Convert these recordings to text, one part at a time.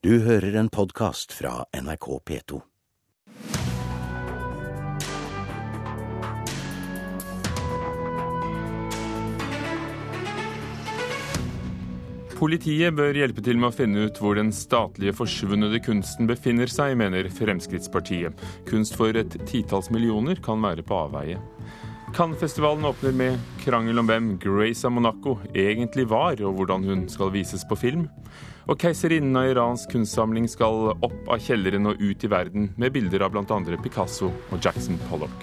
Du hører en podkast fra NRK P2. Politiet bør hjelpe til med å finne ut hvor den statlige forsvunne kunsten befinner seg, mener Fremskrittspartiet. Kunst for et titalls millioner kan være på avveie. Cannes-festivalen åpner med krangel om hvem Grace av Monaco egentlig var, og hvordan hun skal vises på film. Og keiserinnen av Irans kunstsamling skal opp av kjelleren og ut i verden med bilder av bl.a. Picasso og Jackson Pollock.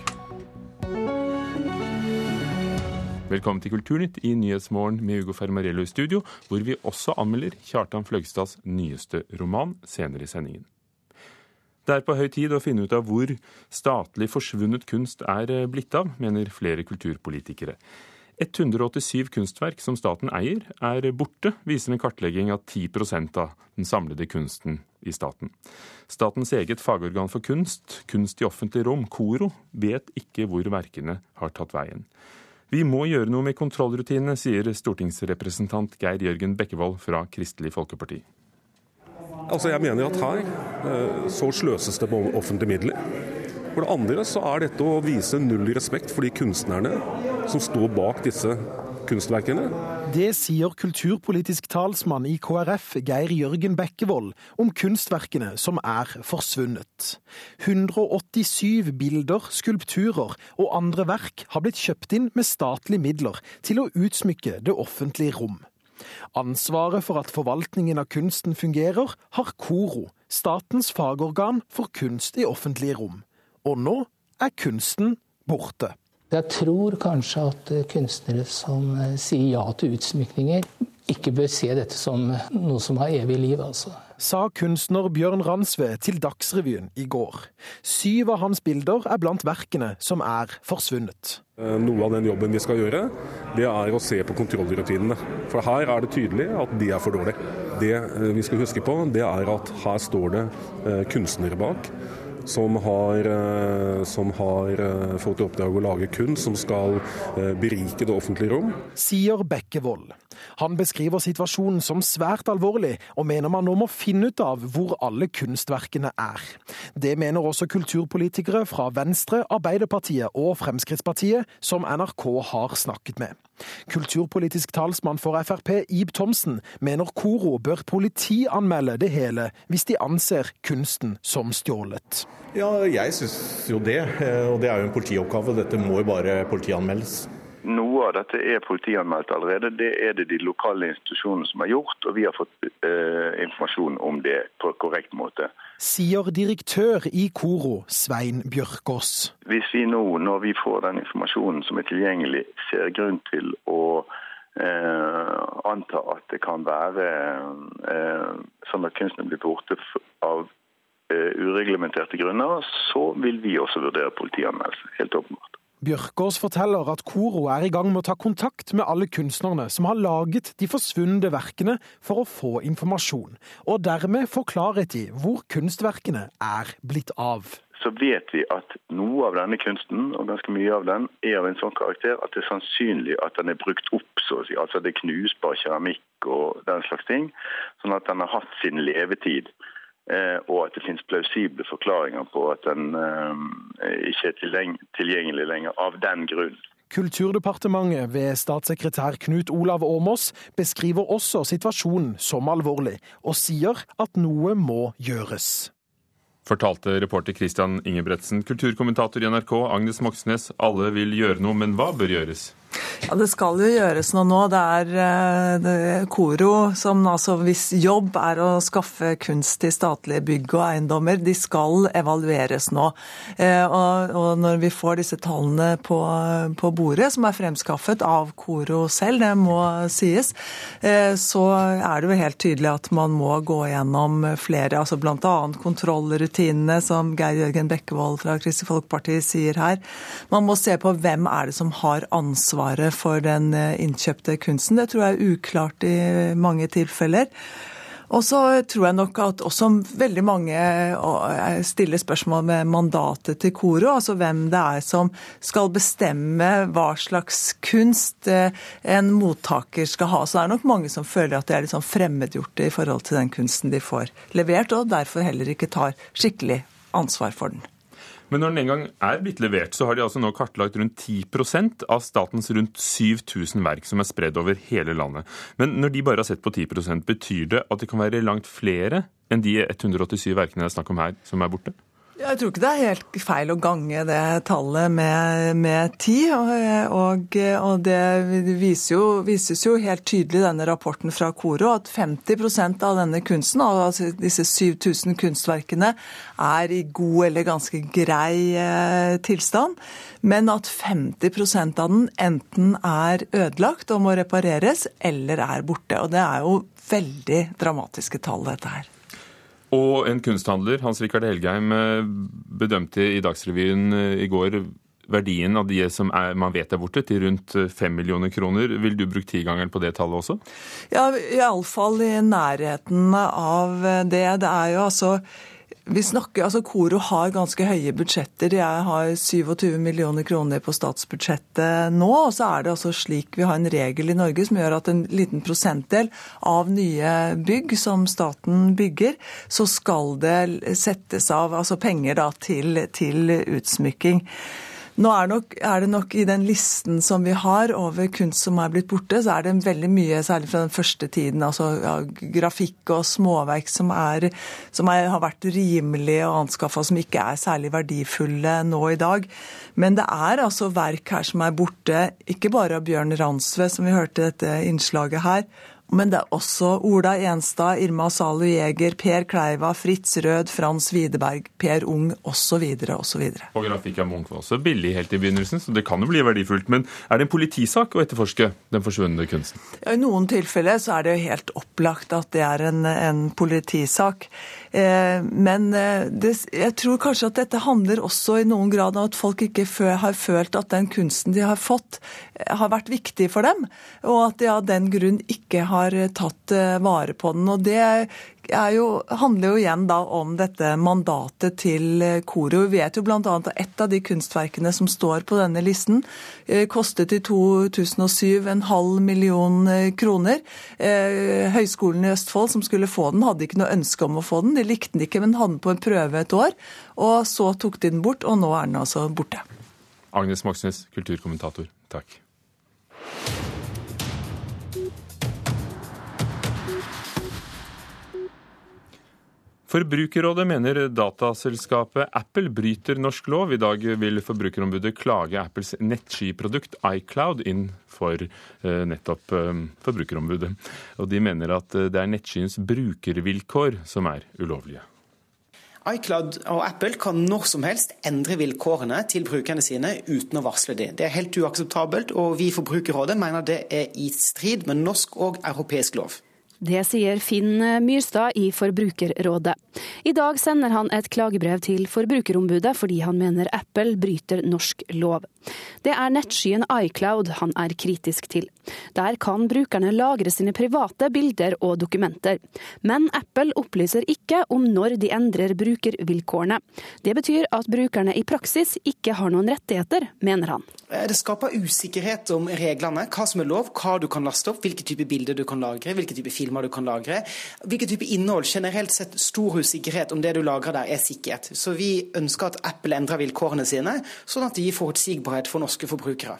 Velkommen til Kulturnytt i Nyhetsmorgen med Hugo Fermarello i studio, hvor vi også anmelder Kjartan Fløgstads nyeste roman senere i sendingen. Det er på høy tid å finne ut av hvor statlig forsvunnet kunst er eh, blitt av, mener flere kulturpolitikere. 187 kunstverk som staten eier, er borte, viser en kartlegging av 10% av den samlede kunsten i staten. Statens eget fagorgan for kunst, Kunst i offentlig rom, KORO, vet ikke hvor verkene har tatt veien. Vi må gjøre noe med kontrollrutinene, sier stortingsrepresentant Geir Jørgen Bekkevold fra Kristelig Folkeparti. Altså jeg mener at her eh, så sløses det med offentlige midler. For det andre så er dette å vise null respekt for de kunstnerne som står bak disse kunstverkene. Det sier kulturpolitisk talsmann i KrF, Geir Jørgen Bekkevold, om kunstverkene som er forsvunnet. 187 bilder, skulpturer og andre verk har blitt kjøpt inn med statlige midler til å utsmykke det offentlige rom. Ansvaret for at forvaltningen av kunsten fungerer, har KORO, statens fagorgan for kunst i offentlige rom. Og nå er kunsten borte. Jeg tror kanskje at eh, kunstnere som eh, sier ja til utsmykninger, ikke bør se dette som eh, noe som har evig liv, altså. Sa kunstner Bjørn Ransve til Dagsrevyen i går. Syv av hans bilder er blant verkene som er forsvunnet. Noe av den jobben vi skal gjøre, det er å se på kontrollrutinene. For her er det tydelig at de er for dårlige. Det vi skal huske på, det er at her står det kunstnere bak som har, eh, som har eh, fått i oppdrag å lage kunst som skal eh, berike det offentlige rom. Sier Bekkevold. Han beskriver situasjonen som svært alvorlig, og mener man nå må finne ut av hvor alle kunstverkene er. Det mener også kulturpolitikere fra Venstre, Arbeiderpartiet og Fremskrittspartiet, som NRK har snakket med. Kulturpolitisk talsmann for Frp, Ib Thomsen, mener Koro bør politianmelde det hele hvis de anser kunsten som stjålet. Ja, jeg syns jo det, og det er jo en politioppgave. Dette må jo bare politianmeldes. Noe av dette er politianmeldt allerede. Det er det de lokale institusjonene som har gjort, og vi har fått eh, informasjon om det på korrekt måte. Sier direktør i Koro, Svein Bjørkås. Hvis vi nå, når vi får den informasjonen som er tilgjengelig, ser grunn til å eh, anta at det kan være eh, sånn at kunsten blir borte av ureglementerte grunner, så vil vi også vurdere politianmeldelse. Helt åpenbart. Bjørkås forteller at Koro er i gang med å ta kontakt med alle kunstnerne som har laget de forsvunne verkene for å få informasjon, og dermed få klarhet i hvor kunstverkene er blitt av. Så vet vi at noe av denne kunsten, og ganske mye av den, er av en sånn karakter at det er sannsynlig at den er brukt opp, så å si. Altså det er knusbar keramikk og den slags ting. Sånn at den har hatt sin levetid. Eh, og at det finnes plausible forklaringer på at den eh, ikke er tilgjengelig lenger av den grunn. Kulturdepartementet ved statssekretær Knut Olav Åmås beskriver også situasjonen som alvorlig, og sier at noe må gjøres. Fortalte reporter Christian Ingebretsen. Kulturkommentator i NRK Agnes Moxnes, alle vil gjøre noe, men hva bør gjøres? Ja, Det skal jo gjøres noe nå. Det er, eh, det Koro som altså hvis jobb er å skaffe kunst til statlige bygg og eiendommer, de skal evalueres nå. Eh, og, og når vi får disse tallene på, på, bordet, som er fremskaffet av Koro selv, det må sies, eh, så er det jo helt tydelig at man må gå gjennom flere, altså bl.a. kontrollrutinene, som Geir Jørgen Bekkevold fra Kristelig Folkeparti sier her. Man må se på hvem er det som har ansvaret ansvaret for den eh, innkjøpte kunsten. Det tror jeg er uklart i mange tilfeller. Og så tror jeg nok at også veldig mange stiller spørsmål med mandatet til Koro, altså hvem det er som skal bestemme hva slags kunst eh, en mottaker skal ha. Så det er nok mange som føler at de er litt sånn fremmedgjorte i forhold til den kunsten de får levert, og derfor heller ikke tar skikkelig ansvar for den. Men når den en gang er blitt levert, så har de altså nå kartlagt rundt 10% av statens rundt 7000 verk som er spredd over hele landet. Men når de bare har sett på 10% betyr det at det kan være langt flere enn de 187 verkene det er snakk om her, som er borte? Jeg tror ikke det er helt feil å gange det tallet med, med ti. Og, og, det viser jo, vises jo helt tydelig i denne rapporten fra Koro at 50% av denne kunsten, altså disse 7000 kunstverkene, er i god eller ganske grei eh, tilstand. Men at 50% av den enten er ødelagt og må repareres, eller er borte. Og det er jo veldig dramatiske tall, dette her. Og en kunsthandler, Hans Rikard Helgheim, eh, bedømte i Dagsrevyen eh, i går verdien av de som er, man vet er borte, til rundt 5 eh, millioner kroner. Vil du bruke tigangeren på det tallet også? Ja, iallfall i nærheten av det. Det er jo altså vi snakker, altså Koro har ganske høye budsjetter. Jeg har 27 millioner kroner på statsbudsjettet nå. og så er det altså slik Vi har en regel i Norge som gjør at en liten prosentdel av nye bygg som staten bygger, så skal det settes av altså penger da, til, til utsmykking. Nå er, nok, er, det nok i den listen som vi har over kunst som er blitt borte, så er det veldig mye, særlig fra den første tiden, altså ja, grafikk og småverk som, er, som er, har vært rimelige å anskaffe, som ikke er særlig verdifulle nå i dag. Men det er altså verk her som er borte, ikke bare av Bjørn Ransve, som vi hørte dette innslaget her, men det er også Ola Enstad, Irma Salu Jæger, Per Kleiva, Fritz Rød, Frans Widerberg, Per Ung osv. osv. Grafikk av Munch var også billig helt i begynnelsen, så det kan jo bli verdifullt. Men er det en politisak å etterforske den forsvunne kunsten? Ja, I noen tilfeller så er det jo helt opplagt at det er en, en politisak. Eh, men eh, det, jeg tror kanskje at dette handler også i noen grad om at folk ikke har følt at den kunsten de har fått, eh, har vært viktig for dem, og at de av den grunn ikke har tatt vare på den. og det jo, handler jo igjen da om dette mandatet til koret. Koro. Vi vet jo bl.a. at et av de kunstverkene som står på denne listen, eh, kostet i 2007 en halv million kroner. Høgskolen i Østfold som skulle få den, hadde ikke noe ønske om å få den. De likte den ikke, men hadde den på en prøve et år. Og så tok de den bort, og nå er den altså borte. Agnes Moxnes, kulturkommentator, takk. Forbrukerrådet mener dataselskapet Apple bryter norsk lov. I dag vil Forbrukerombudet klage Apples nettskiprodukt iCloud inn for eh, nettopp eh, Forbrukerombudet. Og de mener at eh, det er nettskyens brukervilkår som er ulovlige. iCloud og Apple kan når som helst endre vilkårene til brukerne sine uten å varsle dem. Det er helt uakseptabelt, og vi i Forbrukerrådet mener det er i strid med norsk og europeisk lov. Det sier Finn Myrstad i Forbrukerrådet. I dag sender han et klagebrev til Forbrukerombudet fordi han mener Apple bryter norsk lov. Det er nettskyen iCloud han er kritisk til. Der kan brukerne lagre sine private bilder og dokumenter. Men Apple opplyser ikke om når de endrer brukervilkårene. Det betyr at brukerne i praksis ikke har noen rettigheter, mener han. Det skaper usikkerhet om reglene, hva som er lov, hva du kan laste opp, hvilke type bilder du kan lagre, hvilke type film filmer du kan lagre. Hvilken type innhold, generelt sett stor usikkerhet om det du lagrer der er sikkert. Så vi ønsker at Apple endrer vilkårene sine, sånn at de gir forutsigbarhet for norske forbrukere.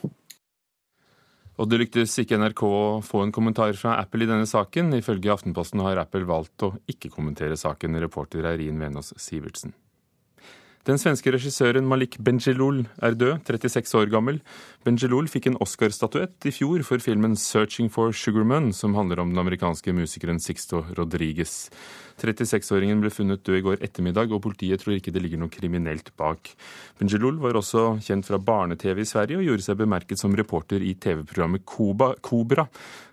Og Det lyktes ikke NRK å få en kommentar fra Apple i denne saken. Ifølge Aftenposten har Apple valgt å ikke kommentere saken. Reporter Eirin Venås Sivertsen. Den svenske regissøren Malik Benjelul er død, 36 år gammel. Benjelul fikk en Oscar-statuett i fjor for filmen 'Searching for Sugarman', som handler om den amerikanske musikeren Sixto Rodriguez. 36-åringen ble funnet død i går ettermiddag, og politiet tror ikke det ligger noe kriminelt bak. Benjelul var også kjent fra barne-TV i Sverige, og gjorde seg bemerket som reporter i TV-programmet Kobra,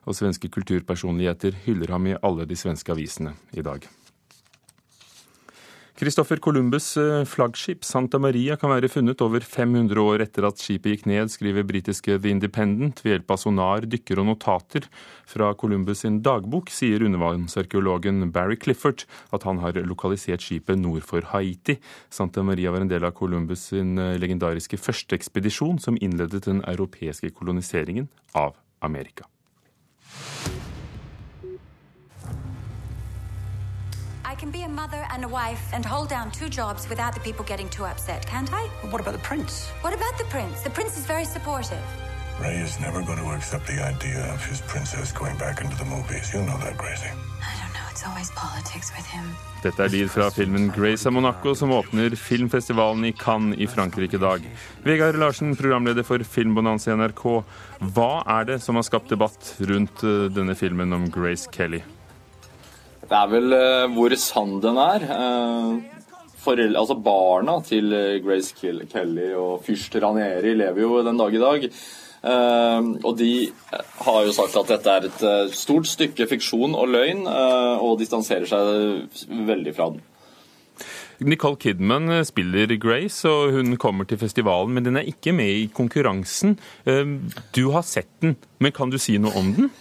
og svenske kulturpersonligheter hyller ham i alle de svenske avisene i dag. Christopher Columbus' eh, flaggskip Santa Maria kan være funnet over 500 år etter at skipet gikk ned, skriver britiske The Independent ved hjelp av sonar, dykker og notater fra Columbus sin dagbok, sier undervannsarkeologen Barry Clifford at han har lokalisert skipet nord for Haiti. Santa Maria var en del av Columbus sin eh, legendariske første ekspedisjon, som innledet den europeiske koloniseringen av Amerika. I can be a mother and a wife and hold down two jobs without the people getting too upset, can't I? Well, what about the prince? What about the prince? The prince is very supportive. Ray is never going to accept the idea of his princess going back into the movies. You know that, Gracie. I don't know, it's always politics with him. Dette er lyd fra filmen 'Grace of Monaco', som åpner filmfestivalen i Cannes i Frankrike i dag. Vegard Larsen, programleder for Filmbonanza i NRK. Hva er det som har skapt debatt rundt eh, denne filmen om Grace Kelly? Det er vel uh, hvor sann den er. Uh, foreldre, altså Barna til Grace Kelly og fyrst Ranieri lever jo den dag i dag. Og de har jo sagt at dette er et stort stykke fiksjon og løgn, og distanserer seg veldig fra den. Nicole Kidman spiller Grace, og hun kommer til festivalen, men den er ikke med i konkurransen. Du har sett den, men kan du si noe om den?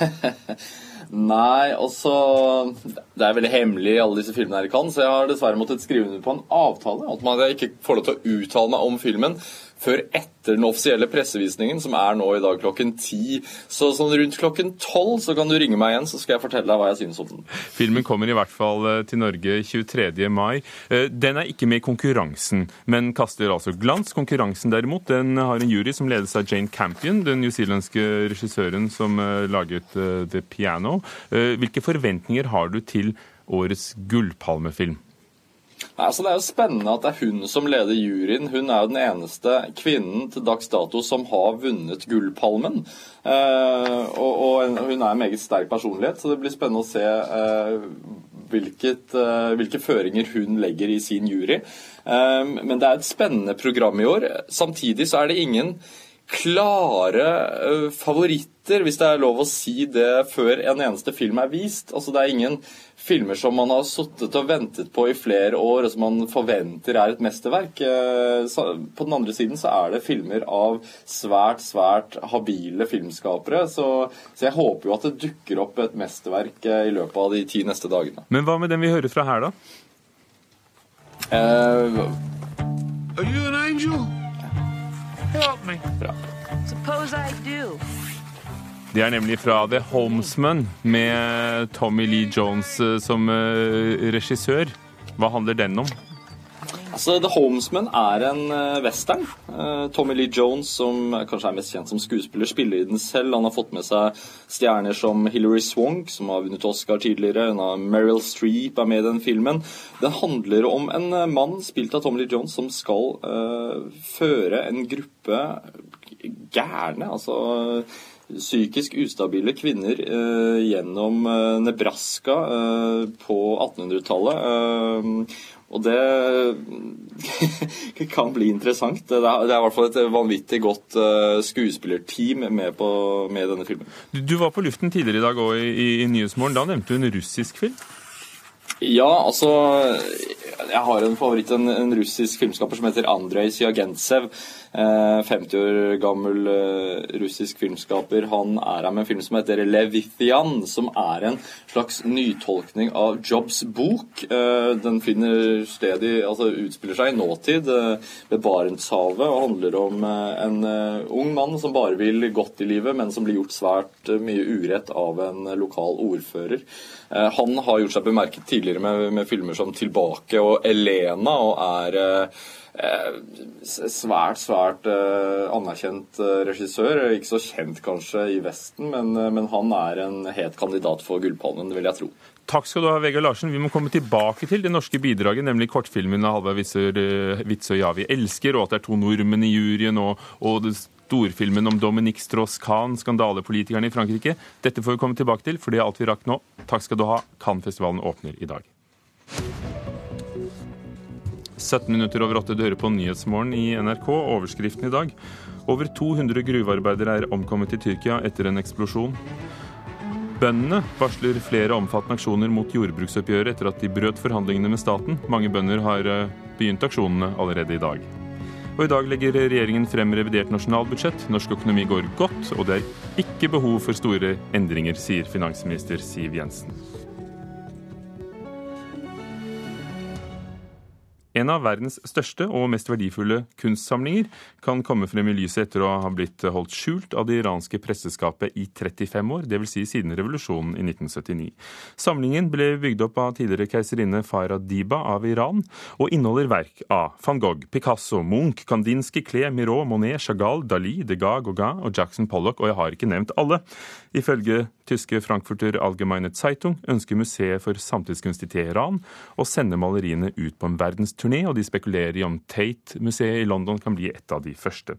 Nei, altså Det er veldig hemmelig alle disse filmene her Cannes, så jeg har dessverre måttet skrive under på en avtale. At jeg ikke får lov til å uttale meg om filmen før etter den offisielle pressevisningen, som er nå i dag klokken ti. Så sånn rundt klokken tolv så kan du ringe meg igjen, så skal jeg fortelle deg hva jeg synes om den. Filmen kommer i hvert fall eh, til Norge 23. mai. Eh, den er ikke med i konkurransen, men kaster altså glans. Konkurransen derimot, den har en jury som ledes av Jane Campion, den newzealandske regissøren som eh, laget The Piano. Hvilke forventninger har du til årets gullpalmefilm? Altså Det er jo spennende at det er hun som leder juryen. Hun er jo den eneste kvinnen til dags dato som har vunnet Gullpalmen. Eh, og, og, hun er en meget sterk personlighet, så det blir spennende å se eh, hvilket, eh, hvilke føringer hun legger i sin jury. Eh, men det er et spennende program i år. Samtidig så er det ingen klare uh, favoritter, hvis det er lov å si det, før en eneste film er vist. Altså Det er ingen filmer som man har sittet og ventet på i flere år, og som man forventer er et mesterverk. Uh, på den andre siden så er det filmer av svært, svært habile filmskapere. Så, så jeg håper jo at det dukker opp et mesterverk uh, i løpet av de ti neste dagene. Men hva med den vi hører fra her, da? Are you an angel? Bra. Det er nemlig fra The Homesman med Tommy Lee Jones eh, som eh, regissør. Hva handler den om? Altså, The Homesman er en uh, western. Uh, Tommy Lee Jones, som kanskje er mest kjent som skuespiller, spiller i den selv. Han har fått med seg stjerner som Hilary Swank, som har vunnet Oscar tidligere. Meryl Streep er med i den filmen. Den handler om en uh, mann spilt av Tommy Lee Jones som skal føre en gruppe gærne, altså psykisk ustabile kvinner eh, gjennom eh, Nebraska eh, på 1800-tallet. Og det kan bli interessant. Det er, det er, i hvert fall et vanvittig godt uh, skuespillerteam med, på, med denne filmen. Du, du, var på luften tidligere i dag òg i, i, i Nyhetsmorgen. Da nevnte du en russisk film? Ja, altså Jeg har en favoritt, en, en russisk filmskaper som heter Andrej Sjagentsev. 50 år gammel eh, russisk filmskaper. Han er her med en film som heter Levithian, som er en slags nytolkning av Jobs bok. Eh, den finner sted i, altså utspiller seg i nåtid eh, ved Barentshavet og handler om en ung mann som bare vil godt i livet, men som blir gjort svært mye urett av en lokal ordfører. Han har gjort seg bemerket tidligere med, med filmer som 'Tilbake' og 'Elena', og er Eh, svært, svært eh, anerkjent eh, regissør. Ikke så kjent kanskje i Vesten, men, men han er en het kandidat for Gullpalmen, vil jeg tro. Takk skal du ha, Vegard Larsen. Vi må komme tilbake til det norske bidraget, nemlig kortfilmen av Halvard Witzøe ja, vi elsker, og at det er to nordmenn i juryen, og, og storfilmen om Dominique Strauss-Kahn, skandalepolitikeren i Frankrike. Dette får vi komme tilbake til, for det er alt vi rakk nå. Takk skal du ha. Cannes-festivalen åpner i dag. 17 minutter over åtte, dører på Nyhetsmorgen i NRK. Overskriften i dag. Over 200 gruvearbeidere er omkommet i Tyrkia etter en eksplosjon. Bøndene varsler flere omfattende aksjoner mot jordbruksoppgjøret etter at de brøt forhandlingene med staten. Mange bønder har eh, begynt aksjonene allerede i dag. Og I dag legger regjeringen frem revidert nasjonalbudsjett. Norsk økonomi går godt, og det er ikke behov for store endringer, sier finansminister Siv Jensen. En av verdens største og mest verdifulle kunstsamlinger kan komme frem i lyset etter å ha blitt holdt skjult av det iranske presseskapet i 35 år, dvs. Si siden revolusjonen i 1979. Samlingen ble bygd opp av tidligere keiserinne Farah Diba av Iran, og inneholder verk av van Gogh, Picasso, Munch, Kandinsky, Klee, Miró, Monet, Chagall, Dali, Degas, Gauguin og Jackson Pollock, og jeg har ikke nevnt alle. Ifølge tyske Frankfurter Allgemeine Zeitung ønsker museet for samtidskunst i Teheran å sende maleriene ut på en verdensturné og de spekulerer i om Tate-museet i London kan bli et av de første.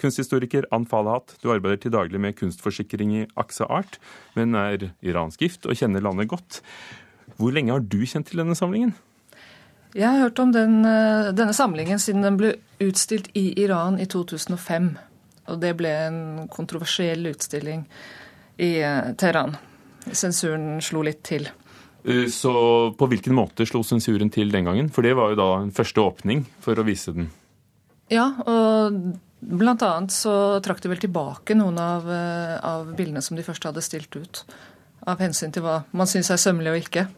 Kunsthistoriker Ann Falahat, du arbeider til daglig med kunstforsikring i Axa Art, men er iransk gift og kjenner landet godt. Hvor lenge har du kjent til denne samlingen? Jeg har hørt om den, eh, denne samlingen siden den ble utstilt i Iran i 2005. Og det ble en kontroversiell utstilling i eh, Teheran. Sensuren slo litt til. Eh, så på hvilken måte slo sensuren til den gangen? For det var jo da en første åpning for å vise den. Ja, og blant annet så trakk de vel tilbake noen av, eh, av bildene som de først hadde stilt ut. Av hensyn til hva man syns er sømmelig og ikke.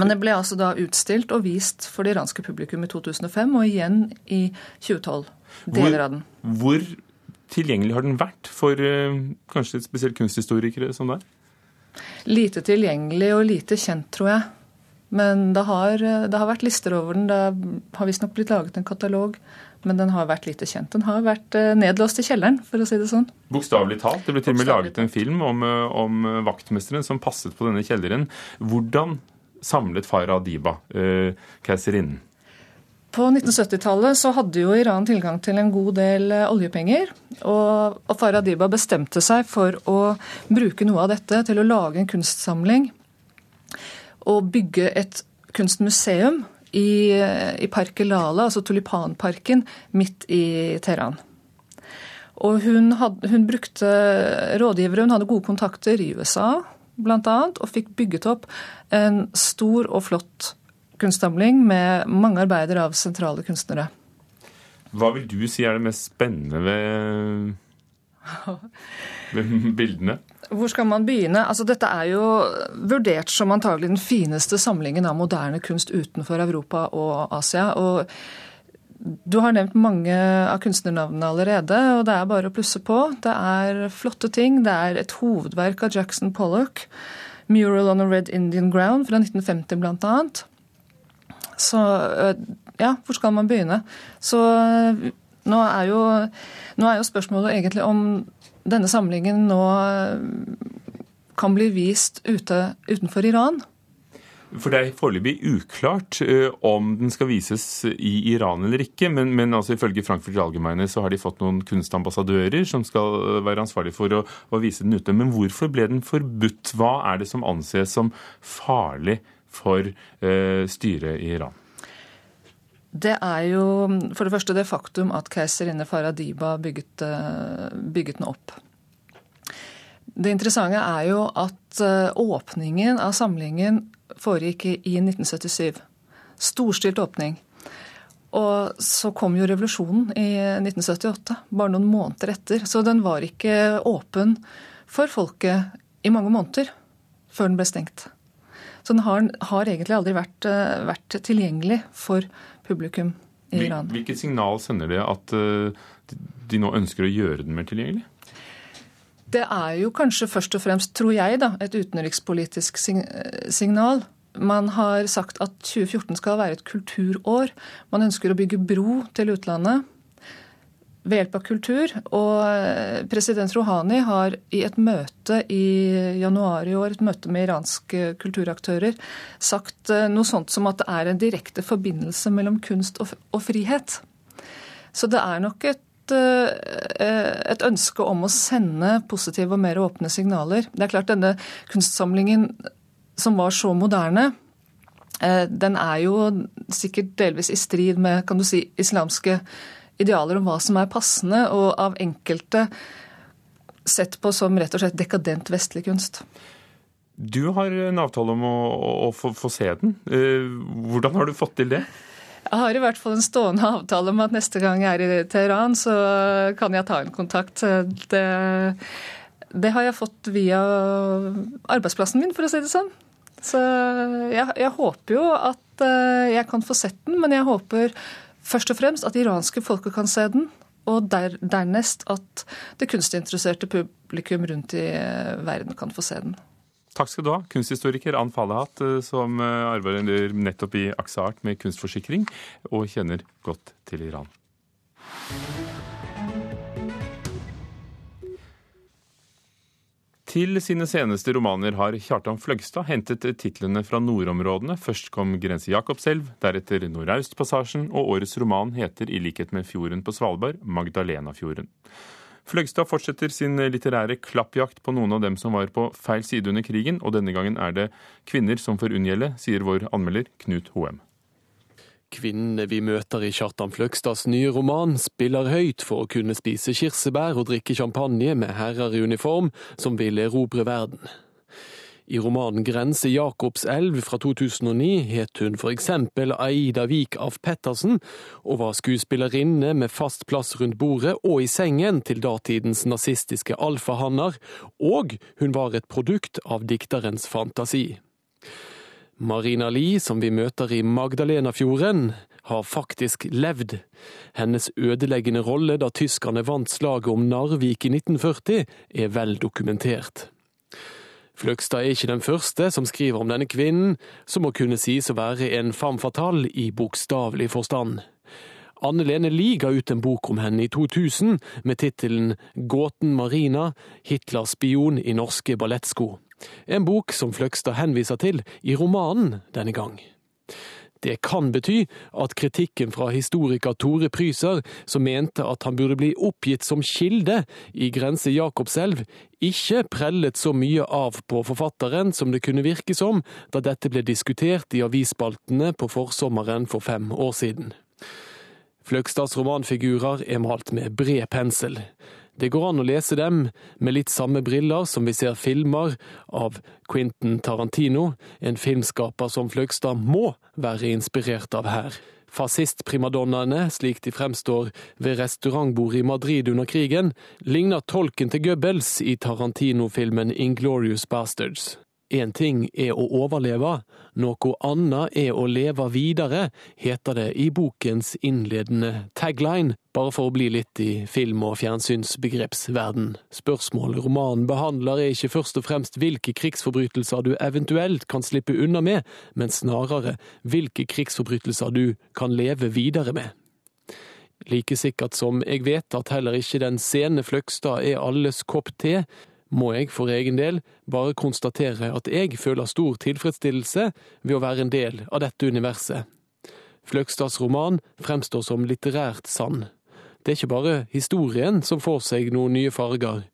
Men det ble altså da utstilt og vist for det iranske publikum i 2005, og igjen i 2012. Deler av den. Hvor tilgjengelig har den vært for eh, kanskje spesielt kunsthistorikere som deg? lite tilgjengelig og lite kjent, tror jeg. Men det har, det har vært lister over den. Det har visstnok blitt laget en katalog. Men den har vært lite kjent. Den har vært eh, nedlåst i kjelleren, for å si det sånn. Bokstavelig talt. Det ble til og med laget en film om, eh, om vaktmesteren som passet på denne kjelleren. Hvordan samlet Farah Adiba eh, keiserinnen? På 1970-tallet så hadde jo Iran tilgang til en god del eh, oljepenger. Og, Farah Diba bestemte seg for å bruke noe av dette til å lage en kunstsamling. Og bygge et kunstmuseum i, i Park Lala, altså tulipanparken, midt i Teheran. Og hun, hadde, hun brukte rådgivere, hun hadde gode kontakter i USA bl.a., og fikk bygget opp en stor og flott kunstsamling med mange arbeider av sentrale kunstnere. Hva vil du si er det mest spennende ved, ved bildene? Hvor skal man begynne? Altså, dette er jo vurdert som antagelig den fineste samlingen av moderne kunst utenfor Europa og Asia. og du har nevnt mange av kunstnernavnene allerede, og det er bare å plusse på. Det er flotte ting. Det er et hovedverk av Jackson Pollock, 'Mural on a Red Indian Ground' fra 1950 bl.a. Så ja, hvor skal man begynne? Så nå er jo, nå er jo spørsmålet egentlig om denne samlingen nå kan bli vist ute, utenfor Iran. For Det er foreløpig uklart uh, om den skal vises i Iran eller ikke. Men, men altså, ifølge Frankfurt Allgemeine så har de fått noen kunstambassadører som skal være ansvarlig for å, å, vise den ute. Men hvorfor ble den forbudt? Hva er det som anses som farlig for uh, styret i Iran? Det er jo for det første det faktum at keiserinne Faradiba bygget, uh, bygget den opp. Det interessante er jo at åpningen av samlingen foregikk i 1977. Storstilt åpning. Og så kom jo revolusjonen i 1978, bare noen måneder etter. Så den var ikke åpen for folket i mange måneder før den ble stengt. Så den har, har egentlig aldri vært, eh, vært, tilgjengelig for publikum i Iran. Hvilket signal sender det at eh, de nå ønsker å gjøre den mer tilgjengelig? Det er jo kanskje først og fremst, tror jeg, da, et utenrikspolitisk signal. Man har sagt at 2014 skal være et kulturår. Man ønsker å bygge bro til utlandet ved hjelp av kultur. Og eh, president Rouhani har i et møte i januar i år, et møte med iranske kulturaktører, sagt eh, noe sånt som at det er en direkte forbindelse mellom kunst og frihet. Så det er nok et Eh, et ønske om å sende positive og mer åpne signaler. Det er klart denne kunstsamlingen som var så moderne, den er jo sikkert delvis i strid med kan du si, islamske idealer om hva som er passende, og av enkelte sett på som rett og slett dekadent vestlig kunst. Du har en avtale om å, å få, få se den. Eh, hvordan har du fått til det? Jeg har i hvert fall en stående avtale om at neste gang jeg er i Teheran, så kan jeg ta en kontakt. Det, det har jeg fått via arbeidsplassen min, for å si det sånn. Så jeg, jeg håper jo at eh, jeg kan få sett den, men jeg håper først og fremst at iranske folket kan se den. Og der, dernest at det kunstinteresserte publikum rundt i eh, verden kan få se den. Takk skal du ha, kunsthistoriker Ann Falehat, eh, som arbeider nettopp i Aksart med kunstforsikring, og kjenner godt til Iran. Til sine seneste romaner har Kjartan Fløgstad hentet titlene fra nordområdene. Først kom 'Grense Jakobselv', deretter 'Nordaustpassasjen', og årets roman heter i likhet med fjorden på Svalbard 'Magdalenafjorden'. Fløgstad fortsetter sin litterære klappjakt på noen av dem som var på feil side under krigen, og denne gangen er det kvinner som får unngjelde, sier vår anmelder Knut Hoem. Kvinnene vi møter i Kjartan Fløgstads nye roman, spiller høyt for å kunne spise kirsebær og drikke champagne med herrer i uniform som vil erobre verden. I romanen Grense Jakobselv fra 2009 het hun for eksempel Aida Vik af Pettersen, og var skuespillerinne med fast plass rundt bordet og i sengen til datidens nazistiske alfahanner, og hun var et produkt av dikterens fantasi. Marina Li, som vi møter i Magdalenafjorden, har faktisk levd. Hennes ødeleggende rolle da tyskerne vant slaget om Narvik i 1940, er vel dokumentert. Fløgstad er ikke den første som skriver om denne kvinnen, som må kunne sies å være en femme fatale i bokstavelig forstand. Anne Lene Lie ga ut en bok om henne i 2000 med tittelen Gåten Marina, Hitlers spion i norske ballettsko. En bok som Fløgstad henviser til i romanen denne gang. Det kan bety at kritikken fra historiker Tore Pryser, som mente at han burde bli oppgitt som kilde i Grense Jakobselv, ikke prellet så mye av på forfatteren som det kunne virke som da dette ble diskutert i avisspaltene på forsommeren for fem år siden. Fløgstads romanfigurer er malt med bred pensel. Det går an å lese dem med litt samme briller som vi ser filmer av Quentin Tarantino, en filmskaper som Fløgstad må være inspirert av her. Fascistprimadonnaene, slik de fremstår ved restaurantbordet i Madrid under krigen, ligner tolken til Goebbels i Tarantino-filmen Inglorious Bastards. Én ting er å overleve, noe annet er å leve videre, heter det i bokens innledende tagline, bare for å bli litt i film- og fjernsynsbegrepsverden. Spørsmålet romanen behandler er ikke først og fremst hvilke krigsforbrytelser du eventuelt kan slippe unna med, men snarere hvilke krigsforbrytelser du kan leve videre med. Like sikkert som jeg vet at heller ikke den sene Fløgstad er alles kopp te, må jeg for egen del bare konstatere at jeg føler stor tilfredsstillelse ved å være en del av dette universet. Fløgstads roman fremstår som litterært sann. Det er ikke bare historien som får seg noen nye farger.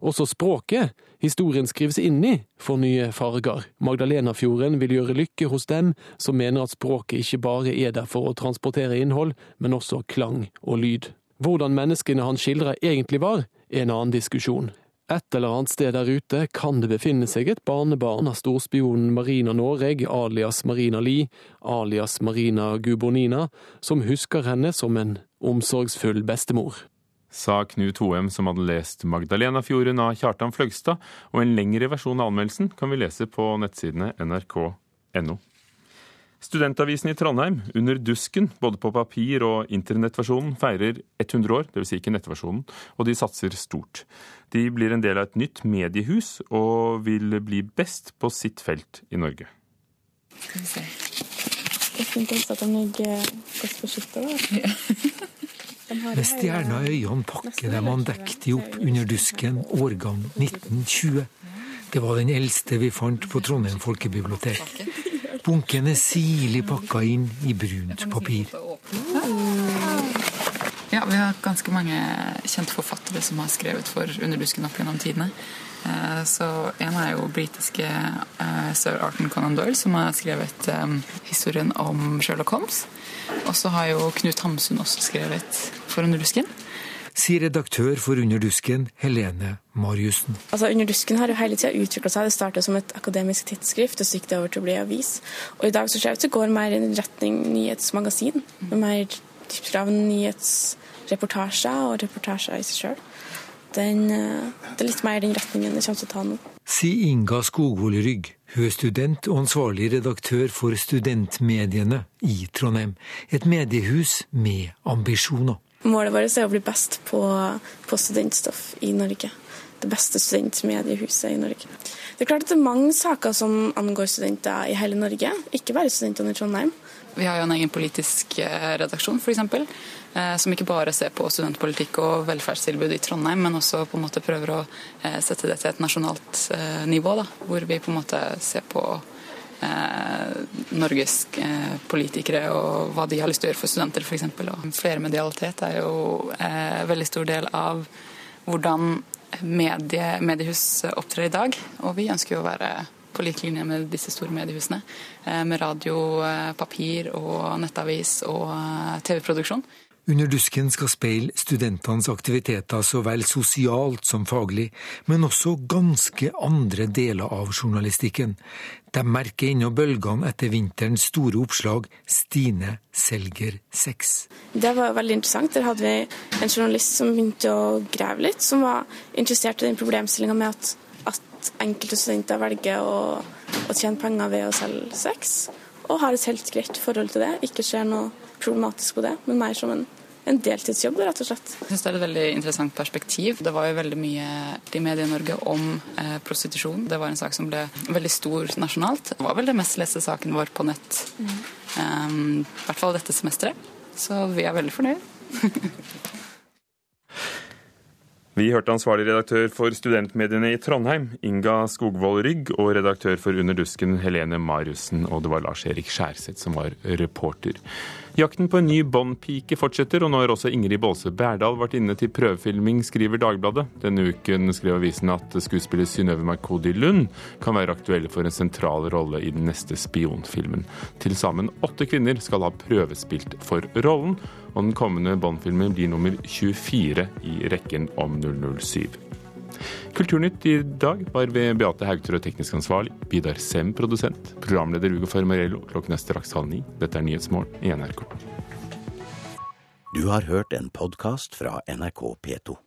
Også språket historien skrives inn i, får nye farger. Magdalenafjorden vil gjøre lykke hos dem som mener at språket ikke bare er der for å transportere innhold, men også klang og lyd. Hvordan menneskene han skildrer egentlig var, er en annen diskusjon. Et eller annet sted der ute kan det befinne seg et barnebarn av storspionen Marina Noreg, alias Marina Li, alias Marina Gubonina, som husker henne som en omsorgsfull bestemor. Sa Knut Hoem, som hadde lest Magdalenafjorden av Kjartan Fløgstad, og en lengre versjon av anmeldelsen kan vi lese på nettsidene nrk.no. Studentavisen i Trondheim, Under dusken, både på papir og internettversjonen, feirer 100 år, dvs. Si ikke nettversjonen, og de satser stort. De blir en del av et nytt mediehus og vil bli best på sitt felt i Norge. Skal vi se Det også at de ligger godt beskytta. Med stjerna i øynene pakker de andektig opp under dusken, årgang 1920. Det var den eldste vi fant på Trondheim folkebibliotek. Bunken er sirlig pakka inn i brunt papir. Ja, vi har ganske mange kjente forfattere som har skrevet for Underdusken opp gjennom tidene. Eh, Så en er jo britiske eh, sir Arton Conan Doyle, som har skrevet eh, historien om Sherlock Holmes. Og så har jo Knut Hamsun også skrevet for Underdusken. Sier redaktør for Underdusken, Helene Mariussen. Altså, Underdusken har jo hele tida utvikla seg. Det startet som et akademisk tidsskrift, og så gikk det over til å bli avis. Og i dag så ser det ut til å gå mer i en retning nyhetsmagasin, med mer krav av nyhetsreportasjer og reportasjer i seg sjøl. Det er litt mer den retningen det kommer til å ta nå. Sier Inga Skogvold Rygg. Hun er student og ansvarlig redaktør for studentmediene i Trondheim. Et mediehus med ambisjoner. Målet vårt er å bli best på, på studentstoff i Norge. Det beste studentmediehuset i Norge. Det er klart at det er mange saker som angår studenter i hele Norge, ikke bare studentene i Trondheim. Vi har jo en egen politisk eh, redaksjon, f.eks. Eh, som ikke bare ser på studentpolitikk og velferdstilbud i Trondheim, men også på en måte prøver å eh, sette det til et nasjonalt nivå. Da, hvor vi på en måte ser på Norges politikere og hva de har lyst til å gjøre for studenter, f.eks. Flermedialitet er jo en veldig stor del av hvordan medie, mediehus opptrer i dag. Og vi ønsker jo å være på lik linje med disse store mediehusene. Eh, med radio, eh, papir og nettavis og eh, TV-produksjon. Under dusken skal speile studentenes aktiviteter så vel sosialt som faglig, men også ganske andre deler av journalistikken. De merker ennå bølgene etter vinterens store oppslag 'Stine selger sex'. Det var veldig interessant. Der hadde vi en journalist som begynte å grave litt, som var interessert i den problemstillinga med at enkelte studenter velger å, å, tjene penger ved å selge sex, og har et helt greit forhold til det. Ikke skjer noe problematisk på det, men mer som en, en deltidsjobb, rett og slett. Jeg synes Det er et veldig interessant perspektiv. Det var jo veldig mye i Medie-Norge om eh, prostitusjon. Det var en sak som ble veldig stor nasjonalt. Det var vel det mest leste saken vår på nett, mm. um, i hvert fall dette semesteret. Så vi er veldig fornøyd. Vi hørte ansvarlig redaktør for studentmediene i Trondheim, Inga Skogvold Rygg, og redaktør for Under dusken, Helene Mariussen, og det var Lars-Erik Skjærseth som var reporter. Jakten på en ny Bond-pike fortsetter, og nå har også Ingrid Baalse Berdal vært inne til prøvefilming, skriver Dagbladet. Denne uken skrev avisen at skuespiller Synnøve Mercodi Lund kan være aktuell for en sentral rolle i den neste spionfilmen. Til sammen åtte kvinner skal ha prøvespilt for rollen og den kommende Bond-filmen blir nummer 24 i rekken om 007. Kulturnytt i dag var ved Beate Haugtrø teknisk ansvarlig, Vidar Sem produsent, programleder Ugo Fermarello. Klokken er straks halv ni. Dette er Nyhetsmorgen i NRK. Du har hørt en podkast fra NRK P2.